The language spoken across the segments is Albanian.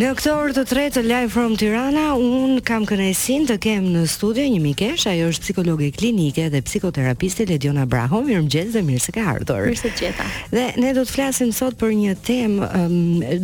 Në këtë orë të tretë të Live From Tirana, unë kam kënaqësinë të kem në studio një mikeshë, ajo është psikologe klinike dhe psikoterapiste Lediona Braho. Mirëmëngjes dhe mirë se ke ardhur. Mirë se të gjeta. Dhe ne do të flasim sot për një temë um,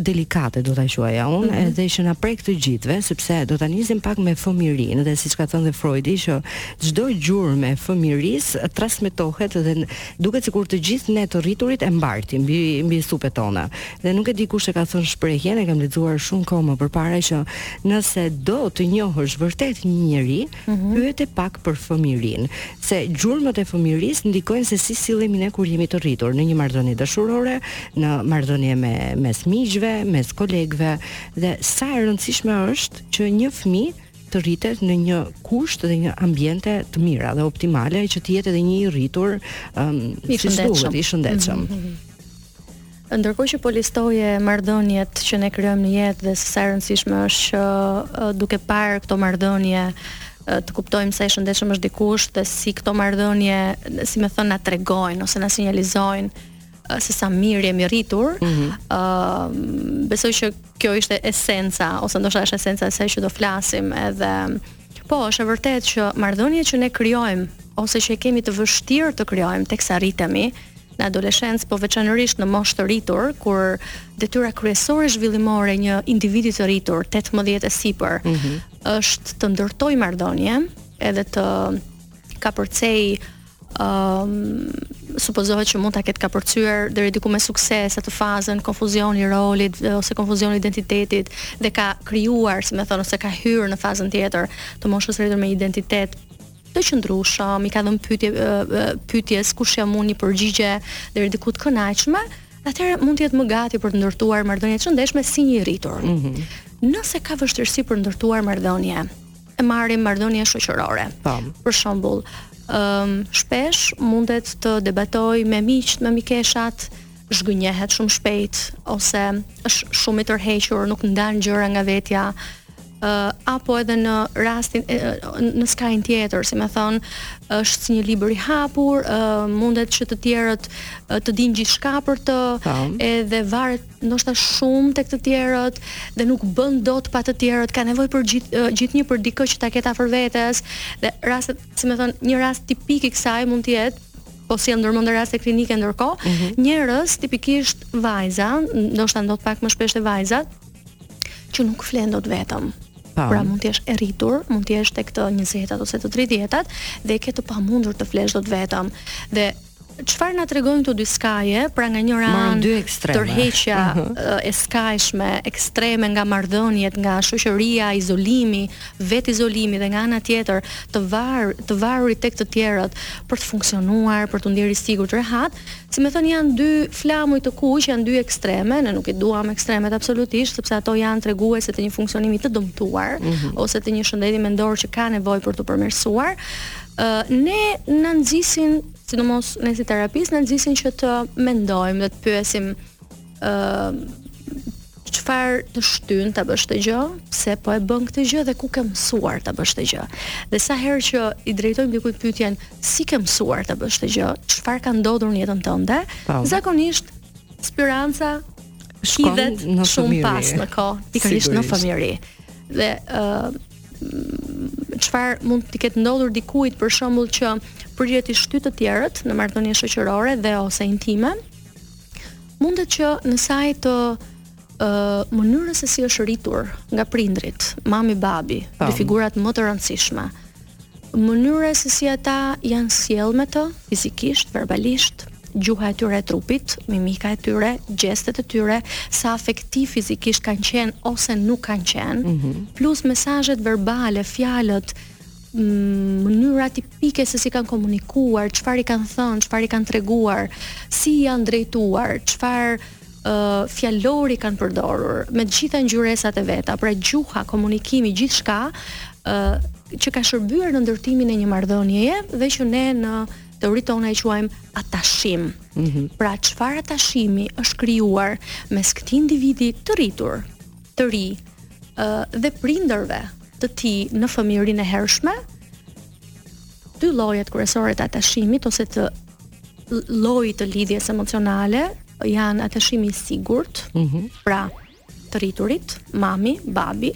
delikate, do ta quaja unë, mm -hmm. dhe që na prek të gjithëve, sepse do ta nisim pak me fëmijërinë dhe siç ka thënë dhe Freudi që çdo gjurmë e fëmijërisë transmetohet dhe duket sikur të gjithë ne të rriturit e mbartim mbi mbi supet tona. Dhe nuk e di kush e ka thënë shprehjen, e kam lexuar shumë kohë më përpara që nëse do të njohësh vërtet një njeri, mm -hmm. pyete pak për fëmijërinë, se gjurmët e fëmijërisë ndikojnë se si sillemi ne kur jemi të rritur në një marrëdhënie dashurore, në marrëdhënie me mes miqve, mes kolegëve dhe sa e rëndësishme është që një fëmijë të rritet në një kusht dhe një ambiente të mira dhe optimale që të jetë edhe një i rritur um, i shëndetshëm, i shëndetshëm. Mm -hmm. Ndërkohë që po listoje marrëdhëniet që ne krijojmë në jetë dhe se sa e rëndësishme është që duke parë këto marrëdhënie të kuptojmë sa i shëndetshëm është dikush dhe si këto marrëdhënie, si me thënë na tregojnë ose na sinjalizojnë se sa mirë jemi rritur. Ëh, mm -hmm. uh, besoj që kjo ishte esenca ose ndoshta është esenca e asaj që do flasim edhe po, është e vërtetë që marrëdhëniet që ne krijojmë ose që e kemi të vështirë të krijojmë teksa rritemi, Në adoleshencë, po veçanërisht në moshë të rritur, kur detyra kryesore zhvillimore e një individi të rritur, 18 e sipër, mm -hmm. është të ndërtojë marrëdhënie, edhe të kapërcejë ëm um, supozohet që mund ta ketë kapërcyer deri diku me sukses atë fazën konfuzion i rolit ose konfuzion i identitetit dhe ka krijuar, si me thënë, ose ka hyrë në fazën tjetër të moshës së rritur me një identitet të qëndrueshëm, i ka dhënë pyetje pyetjes kush jam unë një përgjigje deri diku të kënaqshme, atëherë mund të jetë më gati për të ndërtuar marrëdhënie të shëndetshme si një i rritur. Mm -hmm. Nëse ka vështirësi për të ndërtuar marrëdhënie, e marrim marrëdhënie shoqërore. Për shembull, ëm um, shpesh mundet të debatojë me miqtë, me mikeshat, zhgënjehet shumë shpejt ose është shumë i tërhequr, nuk ndan gjëra nga vetja, uh, apo edhe në rastin në skajin tjetër, si me thënë, është si një libër i hapur, uh, mundet që të tjerët uh, të dinë gjithçka për të, Tam. edhe varet ndoshta shumë tek të tjerët dhe nuk bën dot pa të tjerët, ka nevojë për gjith, uh, gjithnjë për dikë që ta ketë afër vetes dhe rastet, si me thënë, një rast tipik i kësaj mund të jetë po sjell ndërmend raste klinike ndërkohë, mm -hmm. njerëz tipikisht vajza, ndoshta ndodh pak më shpesh te vajzat, që nuk flen dot vetëm. Pa. Pra mund të jesh e rritur, mund të jesh tek të 20-tat ose të 30-tat dhe ke të pamundur të flesh dot vetëm. Dhe çfarë na tregojnë këto dy skaje, pra nga njëra anë dy ekstreme. Tërheqja mhm. e skajshme, ekstreme nga marrëdhëniet, nga shoqëria, izolimi, vetizolimi dhe nga ana tjetër të var të varurit tek të tjerët për të funksionuar, për t'u ndjerë i sigurt rehat, Si me thënë janë dy flamuj të kuq, janë dy ekstreme, ne nuk i duam ekstremet absolutisht, sepse ato janë treguese të një funksionimi të dëmtuar mm -hmm. ose të një shëndeti mendor që ka nevojë për t'u përmirësuar. Ë uh, ne na nxisin, sidomos ne si terapistë, na nxisin që të mendojmë dhe të pyesim ë çfarë të shtyn ta bësh këtë gjë, pse po e bën këtë gjë dhe ku ke mësuar ta bësh këtë gjë. Dhe sa herë që i drejtojmë dikujt pyetjen si ke mësuar ta bësh këtë gjë, çfarë ka ndodhur në jetën tënde, po. zakonisht spiranca hidhet shumë pas në kohë, pikërisht në fëmijëri. Dhe ë çfarë mund të ketë ndodhur dikujt për shembull që priret t'i shtyjë të tjerët në marrëdhënie shoqërore edhe ose intime, Mundet që në saje të uh, mënyrës se si është rritur nga prindërit, mami, babi, dhe figurat më të rëndësishme, mënyra se si ata janë sjellë me të, fizikisht, verbalisht, gjuha e tyre e trupit, mimika e tyre, gjestet e tyre, sa afektivë fizikisht kanë qenë ose nuk kanë qenë, mm -hmm. plus mesazhet verbale, fjalët, mënyra tipike se si kanë komunikuar, çfarë i kanë thënë, çfarë i kanë treguar, si i janë drejtuar, çfarë uh, fjalori kanë përdorur, me të gjitha ngjyresat e veta, pra gjuha, komunikimi, gjithçka uh, që ka shërbyer në ndërtimin e një marrëdhënieje dhe që ne në teoritë tona e quajmë atashim. Mm -hmm. Pra çfarë atashimi është krijuar mes këtij individi të rritur, të ri ë dhe prindërve të tij në fëmijërinë e hershme, dy llojet kryesore të atashimit ose të llojit të lidhjes emocionale janë atashimi i sigurt, mm -hmm. pra të rriturit, mami, babi,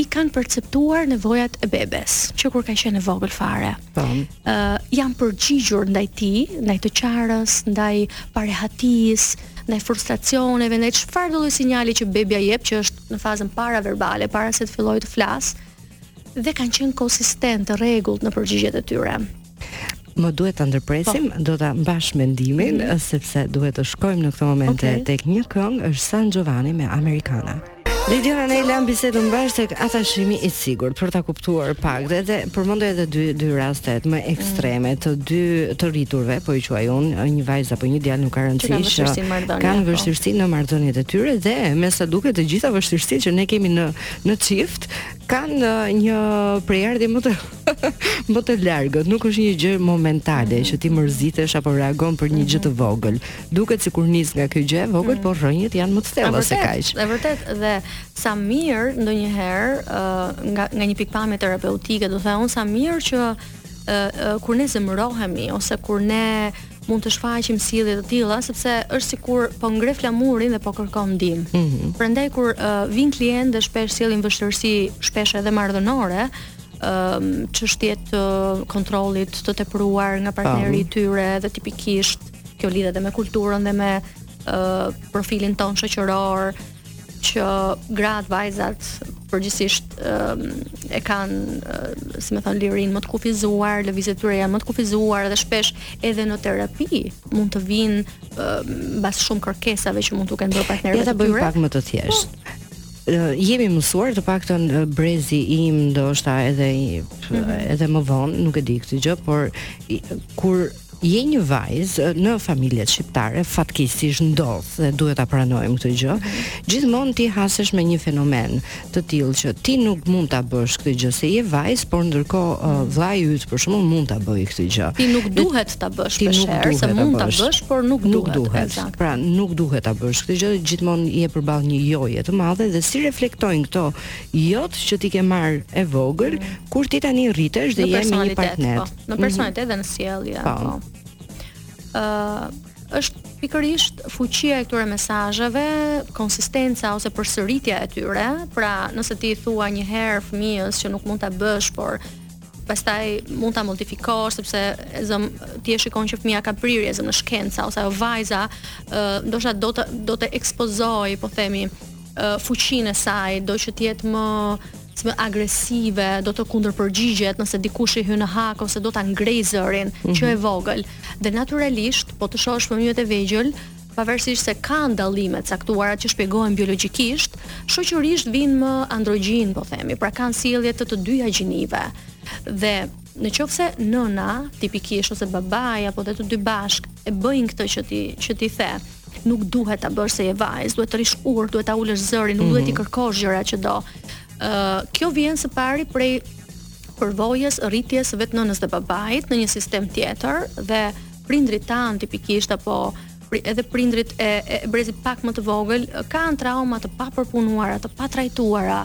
i kanë perceptuar nevojat e bebes, që kur ka qenë e vogël fare. Po. Ë uh, janë përgjigjur ndaj tij, ndaj të qarës, ndaj parehatisë, ndaj frustracioneve, ndaj çfarëdolloj sinjali që bebja jep që është në fazën paraverbale, para se të fillojë të flasë dhe kanë qenë konsistentë, të rregullt në përgjigjet e tyre më duhet ta ndërpresim, po. do ta mbash mendimin mm -hmm. sepse duhet të shkojmë në këto momente okay. tek një këngë është Sangiovanni me Americana. Lidiana e lamë bisedën mbase tek atashimi i sigurt për ta kuptuar pak dhe edhe përmende edhe dy dy rastet më ekstreme të dy të rriturve, po i quaj unë, një vajzë apo një djalë nuk ka rëndësi. Që kanë po. vështirësi në marrëdhëniet e tyre dhe me sa duket të gjitha vështirësitë që ne kemi në në çift kanë uh, një prejardhje më të më të largët, nuk është një gjë momentale mm -hmm. që ti mërzitesh apo reagon për një gjë të mhm. vogël. Duket sikur nis nga kjo gjë e vogël, mm -hmm. por rrënjët janë më të thella se kaq. Është vërtet dhe sa mirë ndonjëherë uh, nga nga një pikëpamje terapeutike, do thoja unë sa mirë që uh, uh, kur ne zemërohemi ose kur ne mund të shfaqim sjellje të tilla sepse është sikur po ngrë flamurin dhe po kërkon ndihmë. Mm -hmm. Prandaj kur uh, vijnë klientë dhe shpesh sjellin vështirësi, shpesh edhe marrëdhënore, çështje të kontrollit të tepruar nga partneri i tyre dhe tipikisht kjo lidhet edhe me kulturën dhe me uh, profilin tonë shoqëror që gratë, vajzat përgjithsisht uh, e kanë uh, si me thënë lirinë më të kufizuar, lëvizjet e tyre janë më të kufizuar dhe shpesh edhe në terapi mund të vijnë uh, mbas shumë kërkesave që mund t'u kenë bërë partnerëve të tyre. Ja ta bëjmë pak më të thjeshtë. Po, jemi mësuar të paktën brezi im ndoshta edhe mhm. edhe më vonë, nuk e di këtë gjë, por kur je një vajzë në familjet shqiptare, fatkeqësisht ndodh dhe duhet ta pranojmë këtë gjë. Gjithmonë ti hasesh me një fenomen të tillë që ti nuk mund ta bësh këtë gjë se je vajzë, por ndërkohë uh, vëllai yt për shembull mund ta bëjë këtë gjë. Ti nuk duhet ta bësh për shembull, se mund ta bësh, por nuk duhet. Nuk duhet. Pra nuk duhet ta bësh këtë gjë, gjithmonë je përballë një joje të madhe dhe si reflektojnë këto jot që ti ke marrë e vogël, mm. kur ti tani rritesh dhe je me një partner. Po, në mhm. personalitet mm -hmm. dhe në sjellje. Po. Ëh, po. uh, është pikërisht fuqia e këtyre mesazheve, konsistenca ose përsëritja e tyre. Pra, nëse ti i thua një herë fëmijës që nuk mund ta bësh, por pastaj mund ta modifikosh sepse e zëmë ti e shikon që fëmija ka prirje e zëmë në shkenca ose ajo vajza uh, ndoshta do të do të ekspozojë po themi uh, fuqinë e saj do që të jetë më më agresive, do të kundërpërgjigjet nëse dikush i hyn në hak ose do ta ngrejë zërin mm -hmm. që e vogël. Dhe natyralisht, po të shohësh fëmijët e vegjël, Pavarësisht se ka dallime të caktuara që shpjegohen biologjikisht, shoqërisht vijnë më androgjenë, po themi, pra kanë sjellje të të dyja gjinive. Dhe në qoftë se nëna tipikisht ose babai apo dhe të dy bashkë e bëjnë këtë që ti që ti the, nuk duhet ta bësh se je vajzë, duhet të rrish urtë, duhet ta ulësh zërin, nuk mm -hmm. duhet t'i mhm. kërkosh gjëra që do. Ë, uh, kjo vjen së pari prej përvojës së rritjes së vetë nënës dhe babait në një sistem tjetër dhe prindrit tanë tipikisht apo edhe prindrit e, e brezit pak më të vogël kanë trauma të papërpunuara, të patrajtuara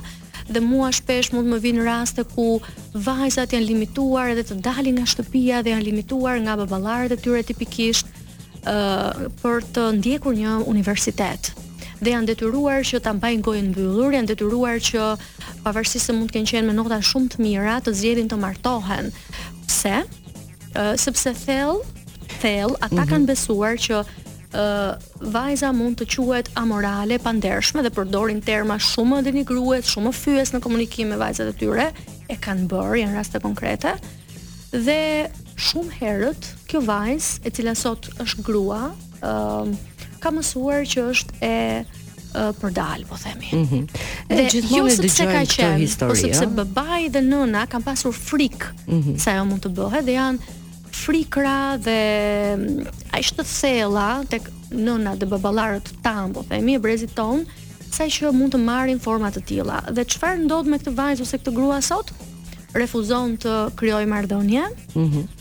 dhe mua shpesh mund të më vijnë raste ku vajzat janë limituar edhe të dalin nga shtëpia dhe janë limituar nga baballarët e tyre tipikisht ë uh, për të ndjekur një universitet dhe janë detyruar që ta mbajnë gojën mbyllur, janë detyruar që pavarësisht se mund të kenë qenë me nota shumë të mira, të zgjedhin të martohen. Pse? Uh, sepse thellë, thellë ata mm -hmm. kanë besuar që uh, vajza mund të quhet amorale, pandershme dhe përdorin terma shumë denigrues, shumë fyes në komunikim me vajzat e tyre, e kanë bërë janë raste konkrete. Dhe shumë herët kjo vajzë e cila sot është grua, ë uh, ka mësuar që është e uh, përdalë, po themi. Mm -hmm. Dhe gjithmonë jo sepse ka qenë, po histori, po sepse babai dhe nëna kanë pasur frikë mm -hmm. se ajo mund të bëhet dhe janë frikra dhe mm, aq të thella tek nënat dhe baballarët tanë, po themi, e brezit tonë, sa që mund të marrin forma të tilla. Dhe çfarë ndodh me këtë vajzë ose këtë grua sot? refuzon të krijojë marrëdhënie, mm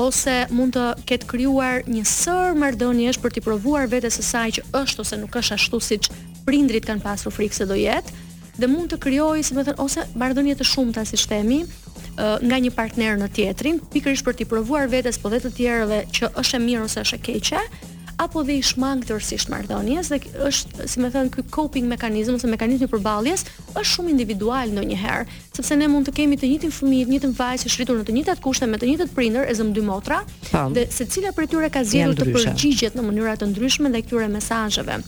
ose mund të ketë krijuar një sërë marrëdhëniesh për t'i provuar vetes së saj që është ose nuk është ashtu siç prindrit kanë pasur frikë se do jetë dhe mund të krijojë, si më thënë, ose marrëdhënie të shumta siç themi, nga një partner në tjetrin, pikërisht për t'i provuar vetes po dhe të tjerëve që është e mirë ose është e keqe, apo dhe i shmang tërësisht marrëdhëniet dhe është, si më thënë, ky coping mekanizëm ose mekanizmi i përballjes është shumë individual ndonjëherë. sepse ne mund të kemi të njëjtin fëmijë, të njëjtën vajzë që është rritur në të njëjtat kushte me të njëjtët prindër, e zëmë dy motra, Tam. dhe secila prej tyre ka zgjedhur të përgjigjet në mënyra të ndryshme ndaj këtyre mesazheve.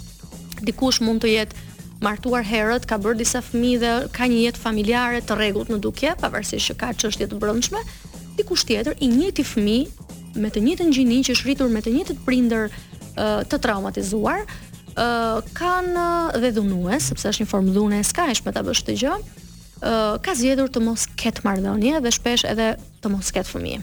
Dikush mund të jetë martuar herët, ka bërë disa fëmijë dhe ka një jetë familjare të rregullt në dukje, pavarësisht që ka çështje të brendshme. Dikush tjetër, i njëjti fëmijë me të njëjtën gjini që është rritur me të njëjtët prindër të traumatizuar, kanë dhe dhunues, sepse është një formë dhune e skajshme ta bësh këtë gjë, ka zgjedhur të mos ketë marrëdhënie dhe shpesh edhe të mos ketë fëmijë.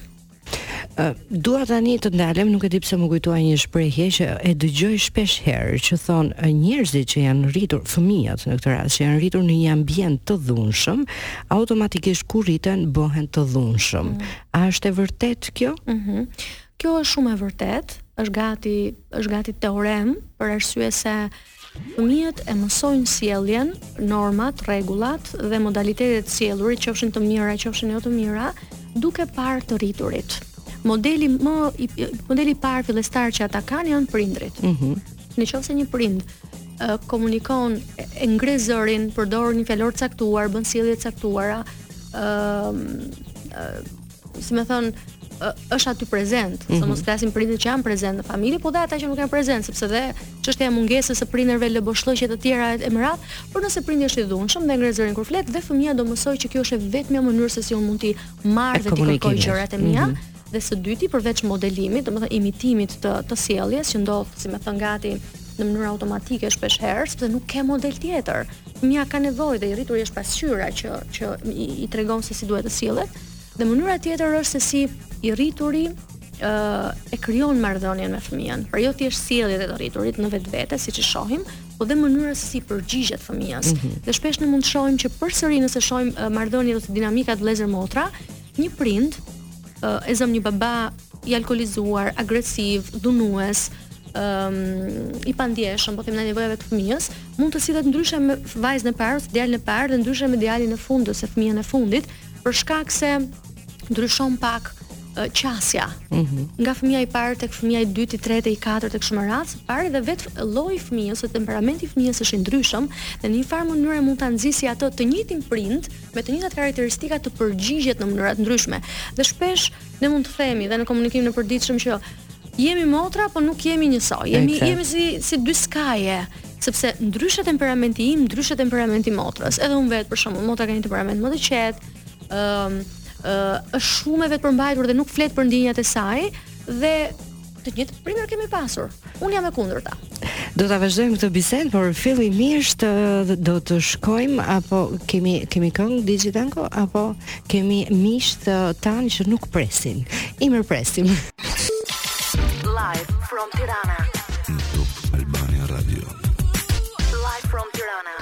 Uh, dua tani të ndalem, nuk e di pse më kujtua një shprehje që e dëgjoj shpesh herë, që thonë njerëzit që janë rritur fëmijët në këtë rast, që janë rritur në një ambient të dhunshëm, automatikisht kur rriten bëhen të dhunshëm. Mm -hmm. A është e vërtetë kjo? Mm -hmm. Kjo është shumë e vërtetë, është gati është gati teoremë për arsye se Fëmijët e mësojnë sjelljen, normat, rregullat dhe modalitetet e të sjellurit, qofshin të mira, qofshin jo të mira, duke parë të rriturit. Modeli më i modeli i parë fillestar që ata kanë janë prindrit. Ëh. Mm -hmm. Në qoftë se një prind komunikon e ngre zërin, përdor një fjalor të caktuar, bën sjellje të caktuara, ëh, si me thënë, është aty prezent, mm -hmm. sa mhm. mos flasim prindërit që janë prezent në familje, po dhe ata që nuk janë prezent, sepse dhe çështja e mungesës së prindërve lë boshllëqe të tjera e me radhë, por nëse prindi është i dhunshëm dhe ngre zërin kur flet dhe fëmia do mësojë që kjo është e vetmja mënyrë se si un mund të marr dhe të kërkoj gjërat e mia. Mm -hmm dhe së dyti përveç modelimit, domethënë imitimit të të sjelljes që ndodh, si me thënë gati në mënyrë automatike shpesh herë, sepse nuk ke model tjetër. Fëmia ka nevojë dhe i rrituri është pasqyra që që i, i tregon se si duhet të sillet. Dhe mënyra tjetër është se si i rrituri uh, e krijon marrëdhënien me fëmijën. Pra jo thjesht sjelljet e të rriturit në vetvete, siç e shohim, po dhe mënyra se si i përgjigjet fëmijës. Mm -hmm. Dhe shpesh ne mund të shohim që përsëri nëse shohim uh, marrëdhëniet ose dinamikat vëllezër motra, një prind uh, e zëm një baba i alkolizuar, agresiv, dhunues, um, i pandjeshëm, po them ndaj nevojave të fëmijës, mund të sillet ndryshe me vajzën e parë ose djalin e parë dhe ndryshe me djalin e fundit ose fëmijën e fundit, për shkak se ndryshon pak qasja. Mm -hmm. Nga fëmija i parë tek fëmija i dytë, i tretë, i katërt tek shumë raste, por dhe vetë lloji i fëmijës, ose temperamenti i fëmijës është i ndryshëm dhe në një farë mënyre mund ta nxisi atë të njëjtin prind me të njëjtat karakteristika të përgjigjet në mënyra të ndryshme. Dhe shpesh ne mund të themi dhe në komunikimin e përditshëm që jemi motra, po nuk jemi njësoj. Jemi okay. jemi si si dy skaje, sepse ndryshe temperamenti im, ndryshe temperamenti i motrës. Edhe unë vetë për shembull, motra ka një temperament më të qetë, ëm ehm, uh, është shumë e vetëpërmbajtur dhe nuk flet për ndjenjat e saj dhe Të njëjtë prindër kemi pasur. Unë jam e kundërta. Do ta vazhdojmë këtë bisedë, por fillimisht do të shkojmë apo kemi kemi këngë DJ Danko apo kemi miqtë tanë që nuk presin. I mirëpresim. Live from Tirana. Albania Radio. Live from Tirana.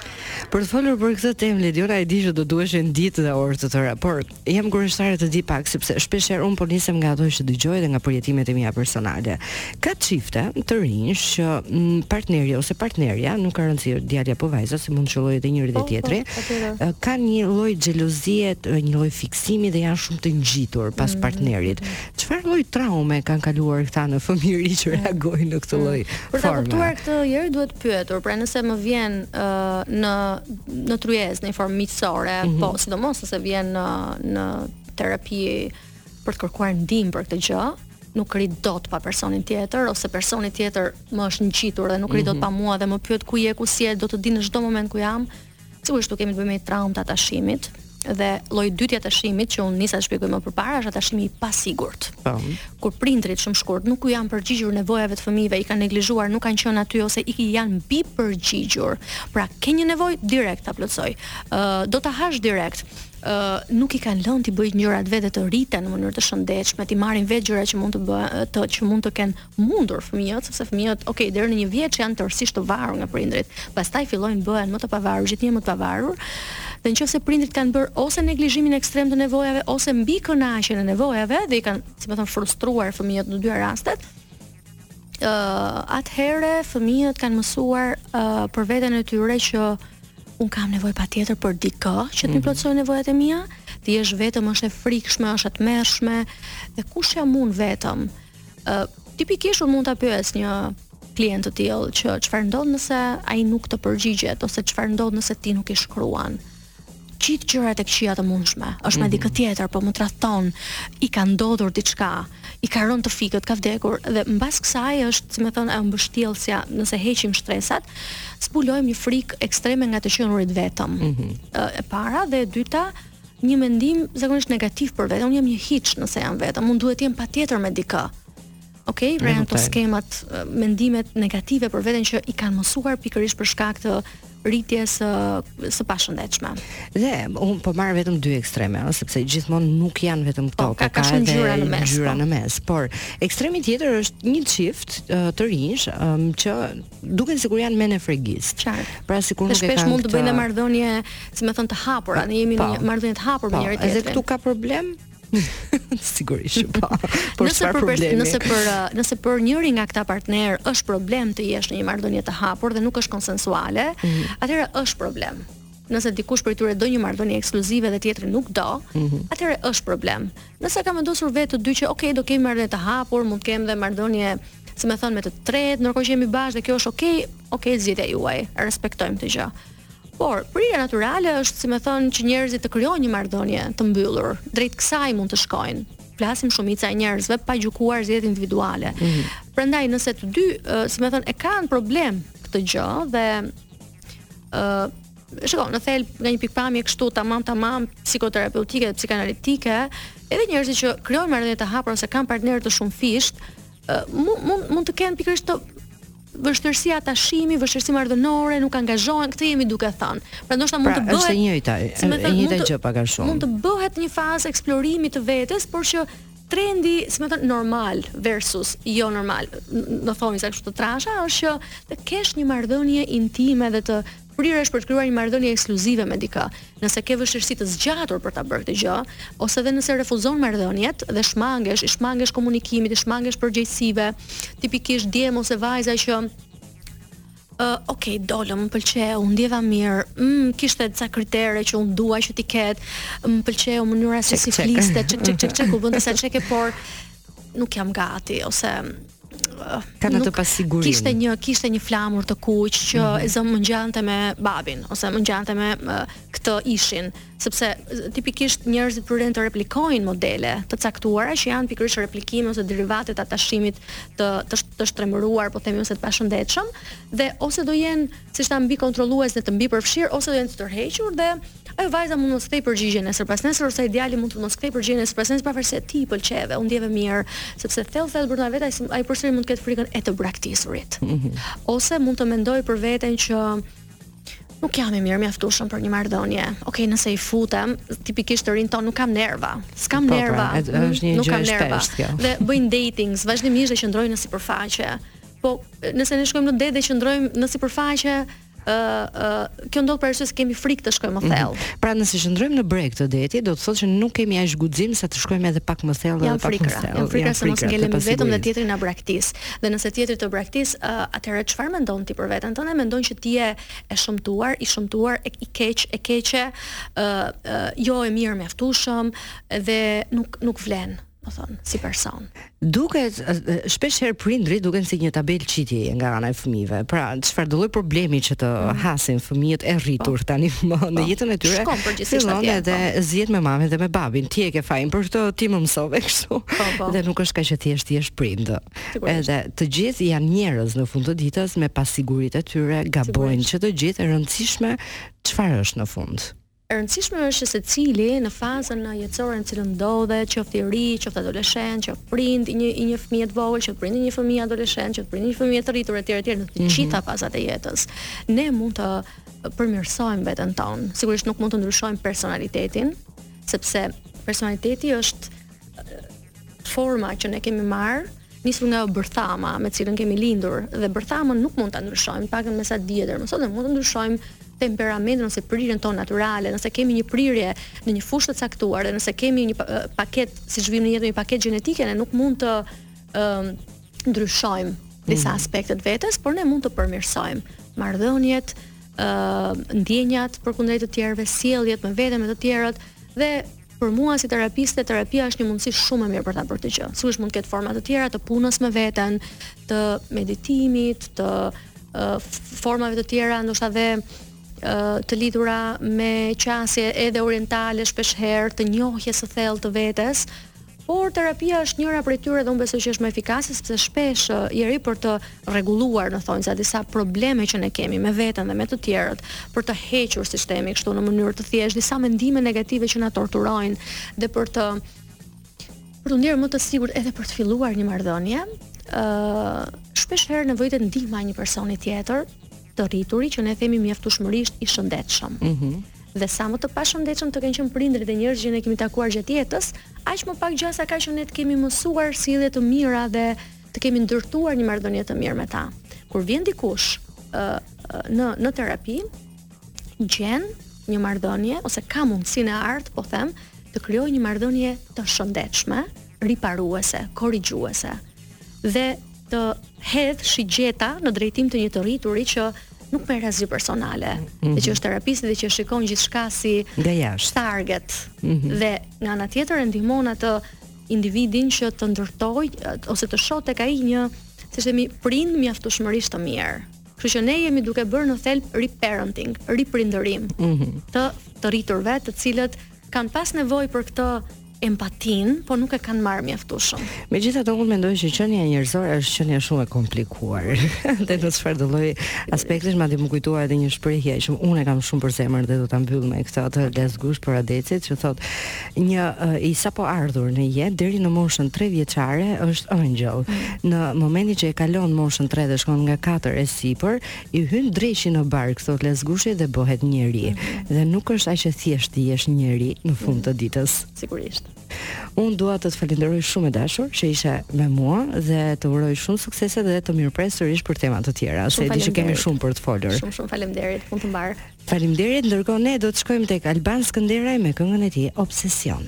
Për të folur për këtë temë Lediona e di që do duheshin ditë dhe orë të tëra, por jam kureshtare të di pak sepse shpesh herë un po nisem nga ato që dëgjoj dhe nga përjetimet e mia personale. Ka çifte të rinj që mm, partneri ose partnerja, nuk ka rëndësi djali apo vajza, se mund të qëllojë edhe njëri dhe po, po, tjetri, po, kanë një lloj xhelozie, një lloj fiksimi dhe janë shumë të ngjitur pas mm, partnerit. Mm, mm. Çfarë lloj traume kanë kaluar këta në fëmijëri që reagojnë në këtë lloj forme? Për ta kuptuar këtë gjë duhet pyetur, pra nëse më vjen në në tryezë, në një formë miqësore, mm -hmm. po sidomos nëse vjen në në terapi për të kërkuar ndihmë për këtë gjë, nuk rri dot pa personin tjetër ose personi tjetër më është ngjitur dhe nuk rri mm -hmm. dot mhm. pa mua dhe më pyet ku je, ku s'je, do të di në çdo moment ku jam. Sigurisht do kemi të bëjmë me traumën e atashimit, dhe lloji dytë i atashimit që unë nisa të shpjegoj më përpara është atashimi i pasigurt. Po. Kur prindrit shumë shkurt nuk u janë përgjigjur nevojave të fëmijëve, i kanë neglizhuar, nuk kanë qenë aty ose i janë mbipërgjigjur. Pra, ke një nevojë direkt ta plotësoj. Ë uh, do ta hash direkt. Ë uh, nuk i kanë lënë t'i bëjnë gjërat vetë të rriten në mënyrë të shëndetshme, t'i marrin vetë gjëra që mund të bëjnë, të që mund të kenë mundur fëmijët, sepse fëmijët, ok, deri në një vjeç janë tërësisht të varur nga prindërit. Pastaj fillojnë bëhen më të pavarur, gjithnjë më të pavarur. Dhe nëse prindërit kanë bërë ose neglizhimin ekstrem të nevojave ose mbikënaqjen e nevojave dhe i kanë, si me thënë, frustruar fëmijët në dy rastet, ë uh, atëherë fëmijët kanë mësuar uh, për veten e tyre që un kam nevojë patjetër për dikë që të mm -hmm. plotësojë nevojat e mia, të jesh vetëm është e frikshme, është e tmerrshme, dhe kush jam un vetëm? Ë uh, tipikisht unë mund ta pyes një klient të tillë që çfarë ndodh nëse ai nuk të përgjigjet ose çfarë ndodh nëse ti nuk i shkruan gjithë gjërat e këqija të mundshme. Është mm -hmm. me mhm. dikë tjetër, po më tradhton, i ka ndodhur diçka, i ka rënë të fikët, ka vdekur dhe mbas kësaj është, si me thënë, e mbështjellësja, nëse heqim shtresat, zbulojmë një frikë ekstreme nga të qenurit vetëm. Mm -hmm. E para dhe e dyta, një mendim zakonisht negativ për veten. Unë jam një hiç nëse jam vetëm. Unë duhet të jem patjetër me dikë. Ok, pra janë këto skemat, mendimet negative për veten që i kanë mësuar pikërisht për shkak të rritjes së së pashëndetshme. Dhe un po marr vetëm dy ekstreme, ëh, sepse gjithmonë nuk janë vetëm këto, po, ka, ka, ka ngjyra në mes. Ngjyra po. në mes, por ekstremi tjetër është një çift të rinj që duken sikur janë menefregist. Qartë. Pra sikur nuk e kanë. Shpesh mund të bëjnë dhe marrëdhënie, si me thënë të hapura, ne jemi në një marrëdhënie të hapur me njëri tjetrin. Edhe këtu ka problem. Sigurisht po. Por nëse për problemi? nëse për uh, nëse për njëri nga këta partnerë është problem të jesh në një marrëdhënie të hapur dhe nuk është konsensuale, mm. atëherë është problem. Nëse dikush prej tyre do një marrëdhënie ekskluzive dhe tjetri nuk do, mm -hmm. atëherë është problem. Nëse kanë vendosur vetë të dy që ok, do kemi marrëdhënie të hapur, mund të kemi dhe marrëdhënie, si me thënë me të tretë, ndërkohë që jemi bashkë dhe kjo është ok, ok zgjedhja juaj, respektojmë këtë gjë. Por, prirja natyrale është, si me thënë, që njerëzit të krijojnë një marrëdhënie të mbyllur. Drejt kësaj mund të shkojnë flasim shumica e njerëzve pa gjykuar zgjedhjet individuale. Mm -hmm. Prandaj nëse të dy, si me thënë, e kanë problem këtë gjë dhe ë shiko, në thelb nga një pikëpamje kështu tamam tamam psikoterapeutike dhe psikoanalitike, edhe njerëzit që krijojnë marrëdhënie të hapura ose kanë partnerë të shumëfishtë, mund mund mund të kenë pikërisht vështirësi atashimi, vështirësi marrëdhënore, nuk angazhohen, këtë jemi duke thënë. Pra ndoshta mund pra, të bëhet është e njëjta, e njëjta gjë pak a shumë. Mund të bëhet një fazë eksplorimit të vetes, por që trendi, si me thënë, normal versus jo normal, ta themi kështu të trasha, është që të kesh një marrëdhënie intime dhe të priresh për të krijuar një marrëdhënie ekskluzive me dikë. Nëse ke vështirësi të zgjatur për ta bërë këtë gjë, ose edhe nëse refuzon marrëdhëniet dhe shmangesh, i shmangesh komunikimit, i shmangesh përgjegjësive, tipikisht djem ose vajza që Uh, ok, dolëm, më pëlqeu, u ndjeva mirë. Mm, kishte disa kritere që unë dua që t'i ketë. Më pëlqeu mënyra se si fliste, çek çek çek çek, u bënë disa çeke, por nuk jam gati ose kam një pasiguri. Kishte një kishte një flamur të kuq që mm -hmm. e zëmë më ngjante me babin ose më ngjante me këtë ishin. sepse tipikisht njerëzit priren të replikojnë modele të caktuara që janë pikërisht replikime ose derivate të atashimit të të, të shtrembëruar, po themi ose të pashëndetshëm dhe ose do jenë siç thamë mbikontrollues dhe të mbipërfshirë ose do jenë të tërhequr dhe ajo vajza mund mos kthejë përgjigjen nesër pasnesër ose ai djali mund të mos kthejë përgjigjen nesër pasnesër pavarësisht se ti i pëlqeve, u ndjeve mirë, sepse thellë thellë brenda vetes ai, ai përsëri mund të ketë frikën e të braktisurit. Mm -hmm. Ose mund të mendojë për veten që Nuk jam i mirë mjaftueshëm për një marrëdhënie. Okej, okay, nëse i futem, tipikisht të rinjtë thonë nuk kam nerva. S'kam po, pra, nerva. Pra, është një gjë e shpeshtë kjo. Dhe bëjnë datings, vazhdimisht dhe qëndrojnë në sipërfaqe. Po, nëse ne shkojmë në date dhe qëndrojmë në sipërfaqe, ë uh, kjo ndodh për arsye se kemi frikë të shkojmë më mhm. thellë. Mm -hmm. Pra nëse qëndrojmë në breg të detit, do të thotë që nuk kemi as guxim sa të shkojmë edhe pak më thellë dhe pak më thellë. Janë frikëra, janë frikëra se mos ngelemi vetëm dhe tjetri na braktis. Dhe nëse tjetri të braktis, ë, atëherë çfarë mendon ti për veten tënde? Mendon që ti je e shëmtuar, i shëmtuar, e, i keq, e keqe, ë, ë, jo e mirë mjaftueshëm dhe nuk nuk vlen, domethënë, si person. Duket shpeshherë prindërit duken si një tabelë qitjeje nga ana e fëmijëve. Pra, çfarëdolloj problemi që të mm. hasin fëmijët e rritur po. tani më po. në jetën e tyre. Shkon përgjithësisht atje. Edhe po. zihet me mamën dhe me babin. Ti e ke fajin për këtë, ti më mësove kështu. Dhe nuk është kaq e thjeshtë, ti je prind. Edhe të gjithë janë njerëz në fund të ditës me pasiguritë e tyre, gabojnë që të gjithë e rëndësishme çfarë është në fund. E rëndësishme është që secili në fazën në jetësore në të cilën ndodhet, qoftë i ri, qoftë adoleshent, qoftë prind i një i një fëmije të vogël, qoftë prind i një fëmije adoleshent, qoftë prind i një fëmije të rritur etj etj në të mhm. gjitha fazat e jetës. Ne mund të përmirësojmë veten tonë. Sigurisht nuk mund të ndryshojmë personalitetin, sepse personaliteti është Forma që ne kemi marrë, nisur nga bërthama me të cilën kemi lindur dhe bërthamën nuk mund ta ndryshojmë, të paktën me sa dihet deri më sot, nuk mund të ndryshojmë temperamentin ose prirjen tonë natyrale, nëse kemi një prirje në një fushë të caktuar dhe nëse kemi një paketë, siç vijmë në jetë një paketë gjenetike, ne nuk mund të ë ndryshojmë disa mhm. aspekte të vetes, por ne mund të përmirësojmë marrëdhëniet, ë ndjenjat përkundër të tjerëve, sjelljet me veten me të tjerët dhe Për mua si terapiste, terapia është një mundësi shumë e mirë për ta bërë këtë gjë. Sigurisht mund të ketë forma të tjera të punës me veten, të meditimit, të uh, formave të tjera, ndoshta dhe uh, të lidhura me qasje edhe orientale shpesh herë të njohjes së thellë të vetes, por terapia është njëra prej tyre dhe unë besoj që është më efikase sepse shpesh uh, njeriu për të uh, rregulluar në thonjza disa probleme që ne kemi me veten dhe me të tjerët për të hequr siç themi kështu në mënyrë të thjeshtë disa mendime negative që na torturojnë dhe për të për të ndjerë më të sigurt edhe për të filluar një marrëdhënie, ë uh, shpesh herë nevojitet ndihma e një personi tjetër të rritur që ne themi mjaftueshmërisht i shëndetshëm. Ëh. Mm -hmm. Dhe sa më të pashëndetshëm të kenë qenë prindërit e njerëzit që ne kemi takuar gjatë jetës, aq më pak gjasa ka që ne të kemi mësuar sjellje të mira dhe të kemi ndërtuar një marrëdhënie të mirë me ta. Kur vjen dikush ë në në terapi, gjen një marrëdhënie ose ka mundësinë e artë, po them, të krijojë një marrëdhënie të shëndetshme, riparuese, korrigjuese dhe të hedhë shigjeta në drejtim të një të rrituri që nuk merr asgjë personale, mm -hmm. dhe që është terapisti dhe që e shikon gjithçka si nga jashtë target. Mm -hmm. Dhe nga ana tjetër e ndihmon atë individin që të ndërtojë ose të shohë tek ai një, siç themi, prind mjaftueshmërisht të mirë. Kështu që ne jemi duke bërë në thelb reparenting, riprindërim mm -hmm. të të rriturve, të cilët kanë pas nevojë për këtë empatinë, po nuk e kanë marrë mjaftueshëm. Megjithatë, unë mendoj se qenia njerëzore është qenie shumë e komplikuar. dhe në çfarëdo lloj aspektesh madje më kujtua edhe një shprehje që unë e kam shumë për zemër dhe do ta mbyll me këtë atë Lasgush Poradecit që thotë Një i sapoardhur në jetë deri në moshën 3 vjeçare është engjëll. Mm. Në momentin që e kalon moshën 3 dhe shkon nga 4 e sipër, i hyn dreqi në bark, thotë Lasgushi dhe bëhet njeri. Mm. Dhe nuk është aq e thjeshtë të jesh njeri në fund të mm. ditës. Sigurisht. Unë dua të të falenderoj shumë e dashur që ishe me mua dhe të uroj shumë suksese dhe të mirëpres sërish për tema të tjera, se e di që kemi shumë për të folur. Shumë shumë faleminderit, punë të mbarë. Faleminderit, ndërkohë ne do të shkojmë tek Alban Skënderaj me këngën e tij Obsesion.